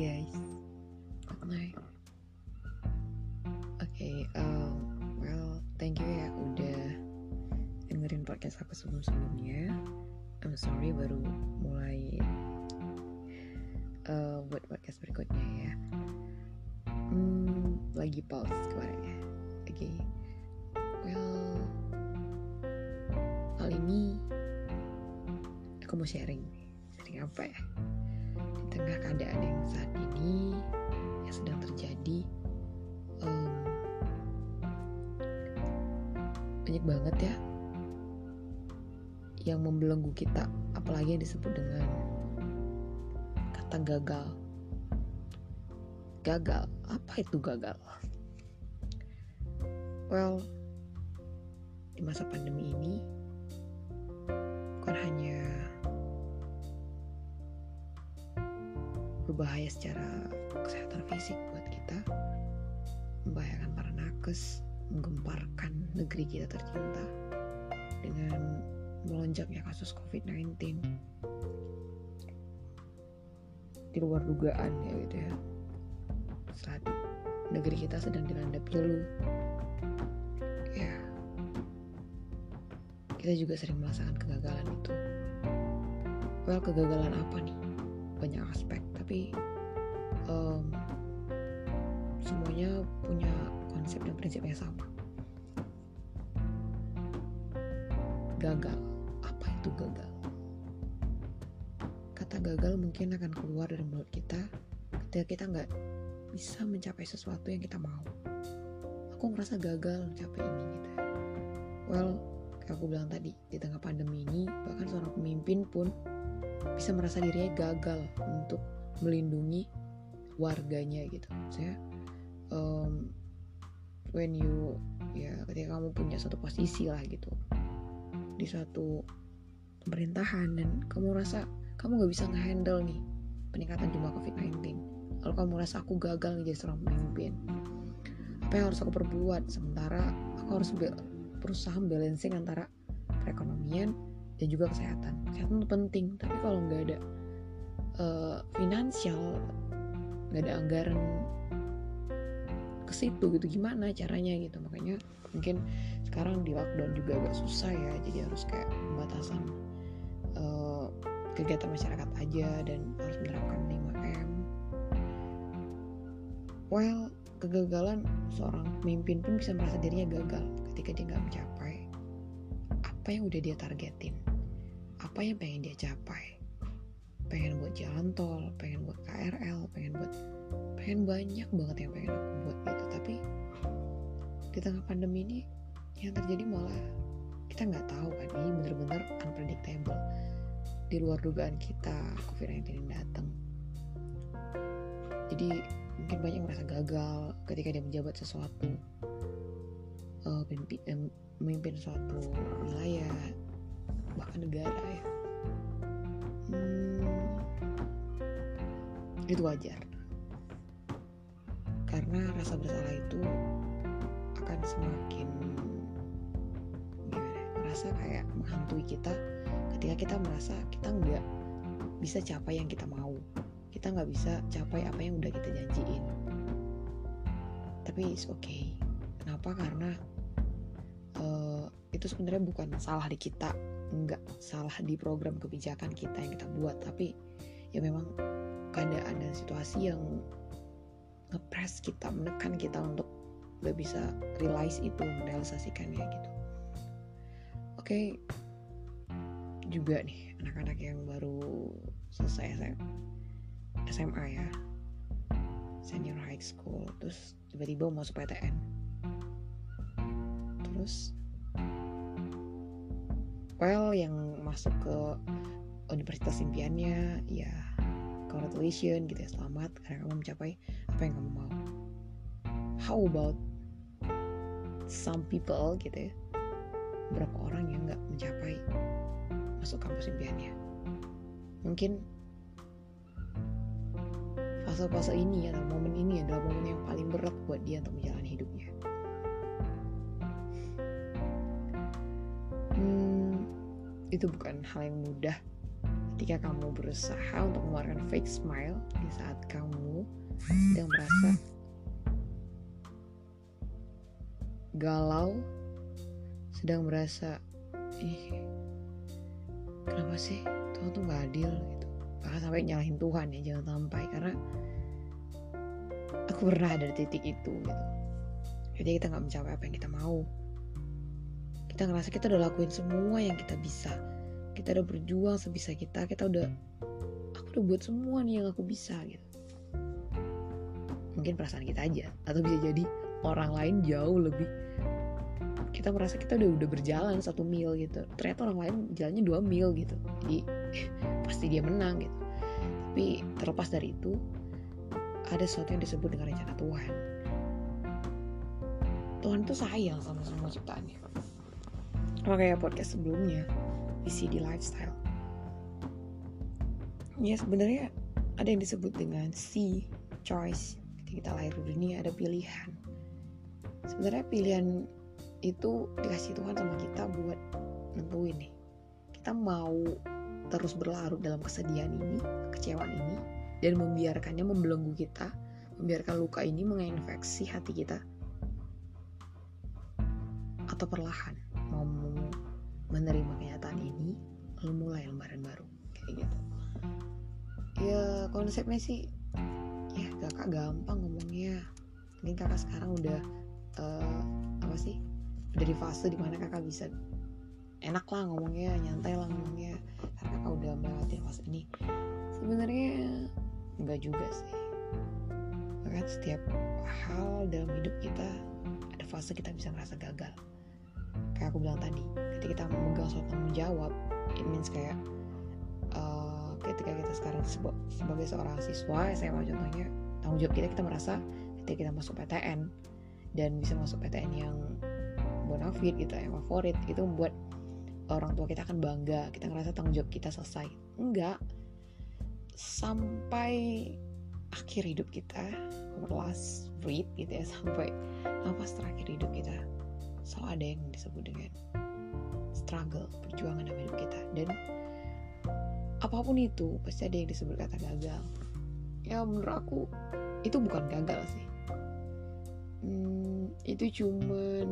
guys. Hai. Oke, okay, um, well, thank you ya udah dengerin podcast aku sebelum-sebelumnya. I'm sorry baru mulai uh, buat podcast berikutnya ya. Hmm, lagi pause kemarin ya. Oke. Okay. Well, kali ini aku mau sharing. Sharing apa ya? Tengah keadaan yang saat ini yang sedang terjadi, um, banyak banget ya yang membelenggu kita, apalagi yang disebut dengan kata gagal. Gagal, apa itu gagal? Well, di masa pandemi ini bukan hanya berbahaya secara kesehatan fisik buat kita, membahayakan para nakes, menggemparkan negeri kita tercinta dengan melonjaknya kasus COVID-19 di luar dugaan ya gitu ya. Saat negeri kita sedang dilanda pilu. Ya. Kita juga sering merasakan kegagalan itu. Well kegagalan apa nih banyak aspek tapi um, semuanya punya konsep dan prinsip yang sama. Gagal apa itu gagal? Kata gagal mungkin akan keluar dari mulut kita ketika kita nggak bisa mencapai sesuatu yang kita mau. Aku ngerasa gagal mencapai ini gitu ya. well kayak aku bilang tadi di tengah pandemi ini bahkan seorang pemimpin pun bisa merasa dirinya gagal untuk melindungi warganya gitu. Saya um, when you ya ketika kamu punya satu posisi lah gitu di suatu pemerintahan dan kamu rasa kamu nggak bisa ngehandle nih peningkatan jumlah COVID-19 lalu kamu rasa aku gagal nih jadi seorang pemimpin. Apa yang harus aku perbuat? Sementara aku harus berusaha balancing antara perekonomian dan juga kesehatan. Kesehatan itu penting tapi kalau nggak ada uh, finansial nggak ada anggaran ke situ gitu gimana caranya gitu? Makanya mungkin sekarang di lockdown juga agak susah ya jadi harus kayak pembatasan uh, kegiatan masyarakat aja dan harus menerapkan 5M well kegagalan seorang pemimpin pun bisa merasa dirinya gagal ketika dia nggak mencapai apa yang udah dia targetin apa yang pengen dia capai? Pengen buat jalan tol pengen buat KRL pengen buat pengen banyak banget yang pengen aku buat gitu. Tapi di tengah pandemi ini yang terjadi malah kita nggak tahu kan ini bener-bener unpredictable. Di luar dugaan kita COVID-19 datang. Jadi mungkin banyak merasa gagal ketika dia menjabat sesuatu uh, memimpin suatu wilayah bahkan negara ya. Hmm, itu wajar. Karena rasa bersalah itu akan semakin gimana merasa kayak menghantui kita. Ketika kita merasa kita nggak bisa capai yang kita mau. Kita nggak bisa capai apa yang udah kita janjiin. Tapi it's okay. Kenapa? Karena uh, itu sebenarnya bukan salah di kita nggak salah di program kebijakan kita yang kita buat tapi ya memang keadaan dan situasi yang ngepres kita menekan kita untuk gak bisa realize itu merealisasikannya gitu oke okay. juga nih anak-anak yang baru selesai SMA, SMA ya senior high school terus tiba-tiba mau masuk PTN terus well yang masuk ke universitas impiannya ya congratulations gitu ya selamat karena kamu mencapai apa yang kamu mau. How about some people gitu ya? Berapa orang yang nggak mencapai masuk kampus impiannya? Mungkin fase-fase ini atau momen ini adalah momen yang paling berat buat dia untuk menjalani itu bukan hal yang mudah. Ketika kamu berusaha untuk mengeluarkan fake smile di saat kamu sedang merasa galau sedang merasa ih kenapa sih Tuhan tuh gak adil? gitu. Bahkan sampai nyalahin Tuhan ya jangan sampai. Karena aku pernah ada di titik itu gitu. Jadi kita nggak mencapai apa yang kita mau kita ngerasa kita udah lakuin semua yang kita bisa. Kita udah berjuang sebisa kita kita udah aku udah buat semua nih yang aku bisa gitu. Mungkin perasaan kita aja atau bisa jadi orang lain jauh lebih kita merasa kita udah udah berjalan satu mil gitu. Ternyata orang lain jalannya dua mil gitu. Jadi pasti dia menang gitu. Tapi terlepas dari itu ada sesuatu yang disebut dengan rencana Tuhan. Tuhan tuh sayang sama semua ciptaannya sama kayak podcast sebelumnya di CD Lifestyle. Ya sebenarnya ada yang disebut dengan C choice. Ketika kita lahir di dunia ada pilihan. Sebenarnya pilihan itu dikasih Tuhan sama kita buat nentuin nih. Kita mau terus berlarut dalam kesedihan ini kecewaan ini dan membiarkannya membelenggu kita membiarkan luka ini menginfeksi hati kita. Atau perlahan menerima kenyataan ini lalu mulai lembaran baru. Kayak gitu. Ya konsepnya sih ya kakak gampang ngomongnya. Mungkin kakak sekarang udah uh, apa sih dari fase di mana kakak bisa enak lah ngomongnya nyantai lah ngomongnya. Karena kakak udah melewati fase ini. Sebenarnya enggak juga sih. Bahkan setiap hal dalam hidup kita ada fase kita bisa ngerasa gagal kayak aku bilang tadi ketika kita memegang suatu tanggung jawab it means kayak uh, ketika kita sekarang sebagai seorang siswa SMA contohnya tanggung jawab kita kita merasa ketika kita masuk PTN dan bisa masuk PTN yang bonafit gitu yang favorit itu membuat orang tua kita akan bangga kita ngerasa tanggung jawab kita selesai. Enggak. Sampai akhir hidup kita last breath gitu ya sampai nafas terakhir hidup kita selalu ada yang disebut dengan struggle perjuangan dalam hidup kita. Dan apa pun itu pasti ada yang disebut kata gagal. Ya menurut aku itu bukan gagal sih. Hmm, itu cuman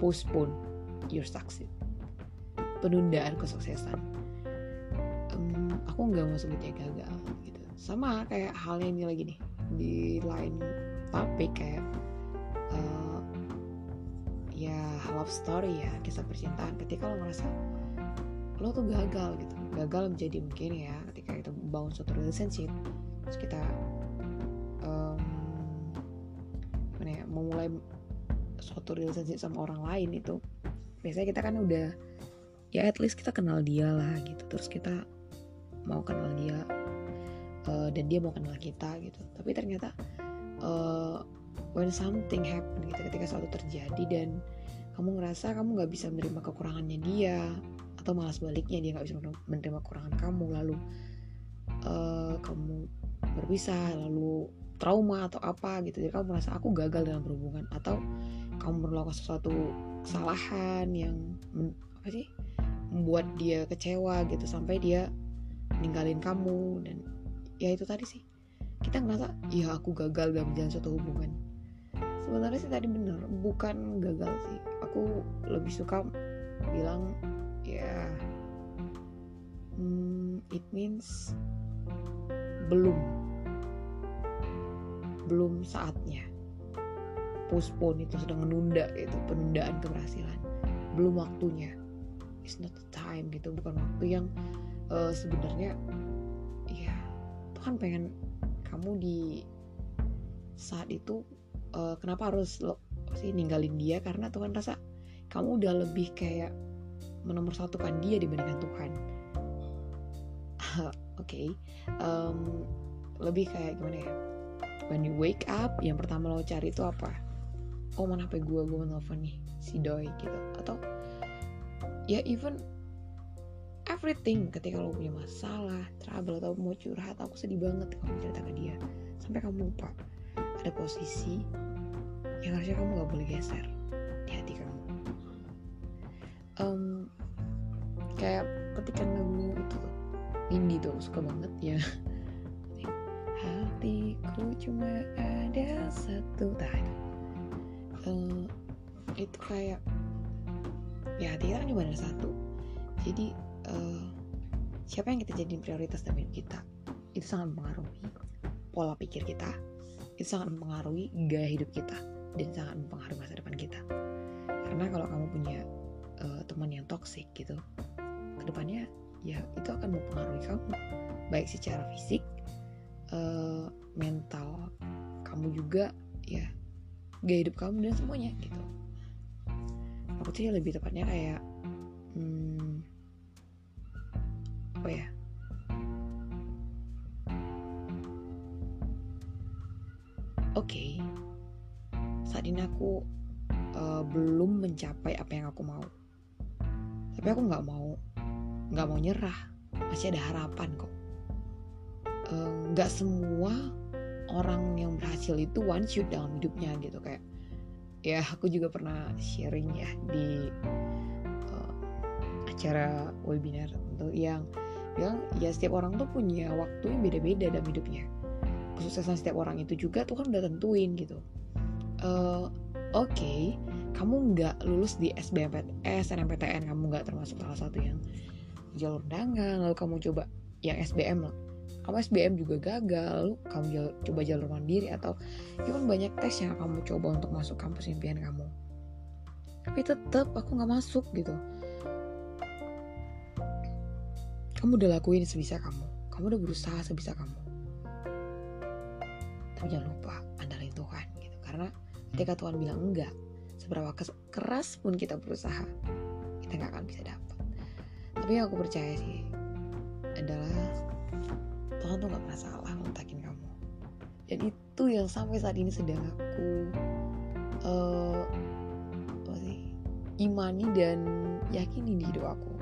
postpone your success. Penundaan kesuksesan. Um, aku nggak mau sebutnya gagal gitu. Sama kayak halnya ini lagi nih di lain topik kayak love story ya kisah percintaan. Ketika lo merasa lo tuh gagal gitu gagal menjadi mungkin ya ketika kita membangun suatu relationship terus kita um, ya memulai suatu relationship sama orang lain itu biasanya kita kan udah ya at least kita kenal dia lah gitu. Terus kita mau kenal dia uh, dan dia mau kenal kita gitu. Tapi ternyata uh, when something happen gitu ketika suatu terjadi dan kamu ngerasa kamu nggak bisa menerima kekurangannya dia atau malah sebaliknya dia nggak bisa menerima kekurangan kamu lalu uh, kamu berpisah lalu trauma atau apa gitu. Jadi kamu merasa aku gagal dalam berhubungan atau kamu melakukan sesuatu kesalahan yang apa sih membuat dia kecewa gitu sampai dia ninggalin kamu dan ya itu tadi sih. Kita ngerasa ya aku gagal dalam menjalin suatu hubungan. Sebenarnya sih tadi bener bukan gagal sih aku lebih suka bilang ya hmm, it means belum. Belum saatnya. Postpone itu sedang menunda itu penundaan keberhasilan. Belum waktunya. It's not the time gitu bukan waktu yang uh, sebenarnya ya Tuhan pengen kamu di saat itu uh, kenapa harus lo sih ninggalin dia karena Tuhan rasa kamu udah lebih kayak menomorsatukan dia dibandingkan Tuhan. Oke okay. um, lebih kayak gimana ya? When you wake up yang pertama lo cari itu apa? Oh mana hp gue gue mau nelfon nih si doi gitu. Atau ya even everything ketika lo punya masalah trouble atau mau curhat aku sedih banget kamu cerita ke dia. Sampai kamu lupa. Ada posisi yang harusnya kamu gak boleh geser di hati kamu. Um, kayak ketikan lagu itu indie tuh suka banget ya. Hatiku cuma ada satu. Tadi uh, itu kayak ya hati kita cuma ada satu. Jadi uh, siapa yang kita jadi prioritas dalam hidup kita? Itu sangat mempengaruhi pola pikir kita. Itu sangat mempengaruhi gaya hidup kita dan sangat mempengaruhi masa depan kita. Karena kalau kamu punya uh, teman yang toksik gitu ke depannya ya itu akan mempengaruhi kamu. Baik secara fisik uh, mental kamu juga ya gaya hidup kamu dan semuanya gitu. Aku tuh ya lebih tepatnya kayak hmm, apa ya? Oke. okay, saat ini aku uh, belum mencapai apa yang aku mau. Tapi aku nggak mau nggak mau nyerah. Masih ada harapan kok. Eh, nggak uh, semua orang yang berhasil itu one shoot dalam hidupnya gitu. Kayak ya aku juga pernah sharing ya di uh, acara webinar untuk yang bilang ya setiap orang tuh punya waktu yang beda-beda dalam hidupnya. Kesuksesan setiap orang itu juga tuh kan udah tentuin gitu uh, oke okay, kamu nggak lulus di SBMPTN, SNMPTN kamu nggak termasuk salah satu yang jalur undangan lalu kamu coba yang SBM lah. Kamu SBM juga gagal kamu jal coba jalur mandiri atau ya kan banyak tes yang kamu coba untuk masuk kampus impian kamu. Tapi tetap aku nggak masuk gitu. Kamu udah lakuin sebisa kamu. Kamu udah berusaha sebisa kamu. Tapi jangan lupa andalin Tuhan gitu. Karena ketika Tuhan bilang enggak seberapa keras pun kita berusaha kita nggak akan bisa dapat. Tapi yang aku percaya sih adalah Tuhan tuh gak pernah salah ngontakin kamu. Dan itu yang sampai saat ini sedang aku uh, apa sih imani dan yakini di hidup aku.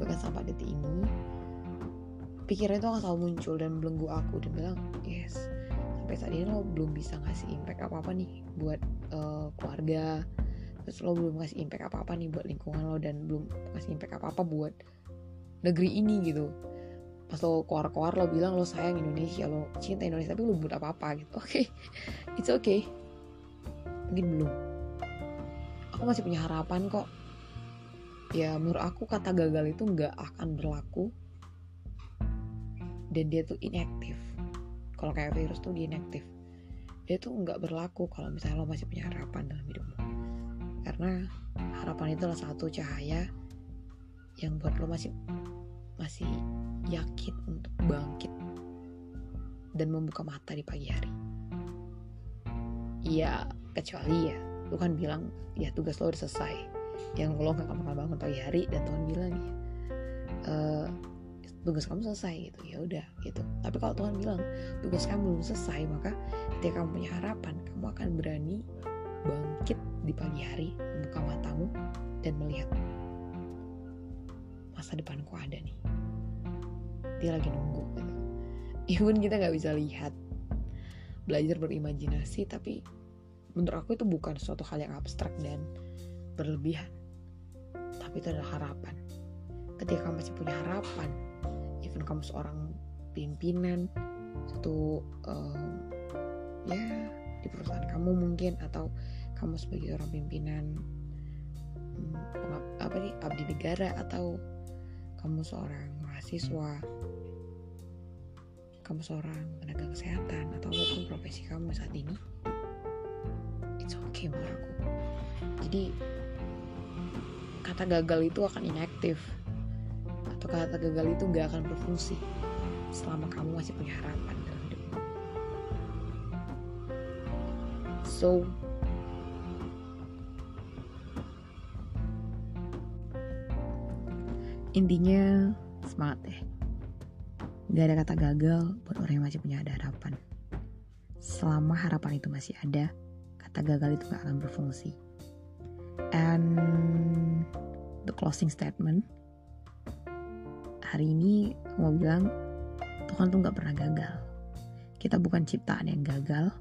Bahkan sampai detik ini pikiran itu akan selalu muncul dan belenggu aku dan bilang yes sampai saat ini lo belum bisa ngasih impact apa apa nih buat uh, keluarga. Terus lo belum ngasih impact apa apa nih buat lingkungan lo dan belum ngasih impact apa apa buat negeri ini gitu. Pas lo keluar-keluar lo bilang lo sayang Indonesia lo cinta Indonesia tapi lo buat apa-apa gitu. Oke okay. it's okay. Mungkin belum. Aku masih punya harapan kok. Ya menurut aku kata gagal itu nggak akan berlaku. Dan dia tuh inaktif kalau kayak virus tuh inaktif dia tuh nggak berlaku kalau misalnya lo masih punya harapan dalam hidupmu karena harapan itu adalah satu cahaya yang buat lo masih masih yakin untuk bangkit dan membuka mata di pagi hari. Iya, kecuali ya, lo kan bilang ya tugas lo udah selesai. Yang lo gak bakal bangun pagi hari dan Tuhan bilang ya, tugas kamu selesai gitu ya udah gitu. Tapi kalau Tuhan bilang tugas kamu belum selesai, maka ketika kamu punya harapan, kamu akan berani bangkit di pagi hari, membuka matamu dan melihat masa depanku ada nih. Dia lagi nunggu. Gitu. Even kita nggak bisa lihat, belajar berimajinasi, tapi menurut aku itu bukan suatu hal yang abstrak dan berlebihan. Tapi itu adalah harapan. Ketika kamu masih punya harapan, even kamu seorang pimpinan, satu um, ya di perusahaan kamu mungkin atau kamu sebagai orang pimpinan hmm, apa nih abdi negara atau kamu seorang mahasiswa kamu seorang tenaga kesehatan atau apa pun profesi kamu saat ini it's okay menurut aku. Jadi kata gagal itu akan inaktif atau kata gagal itu gak akan berfungsi selama kamu masih punya harapan dalam hidupmu so intinya semangat deh. Gak ada kata gagal buat orang yang masih punya ada harapan. Selama harapan itu masih ada kata gagal itu gak akan berfungsi. And the closing statement hari ini mau bilang Tuhan tuh gak pernah gagal kita bukan ciptaan yang gagal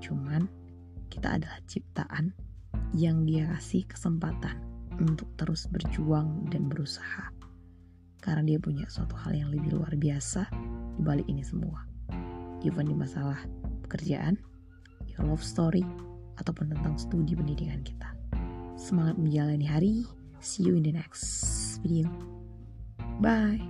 cuman kita adalah ciptaan yang dia kasih kesempatan untuk terus berjuang dan berusaha karena dia punya suatu hal yang lebih luar biasa di balik ini semua. Even di masalah pekerjaan, your love story, ataupun tentang studi pendidikan kita. Semangat menjalani hari. See you in the next video. Bye.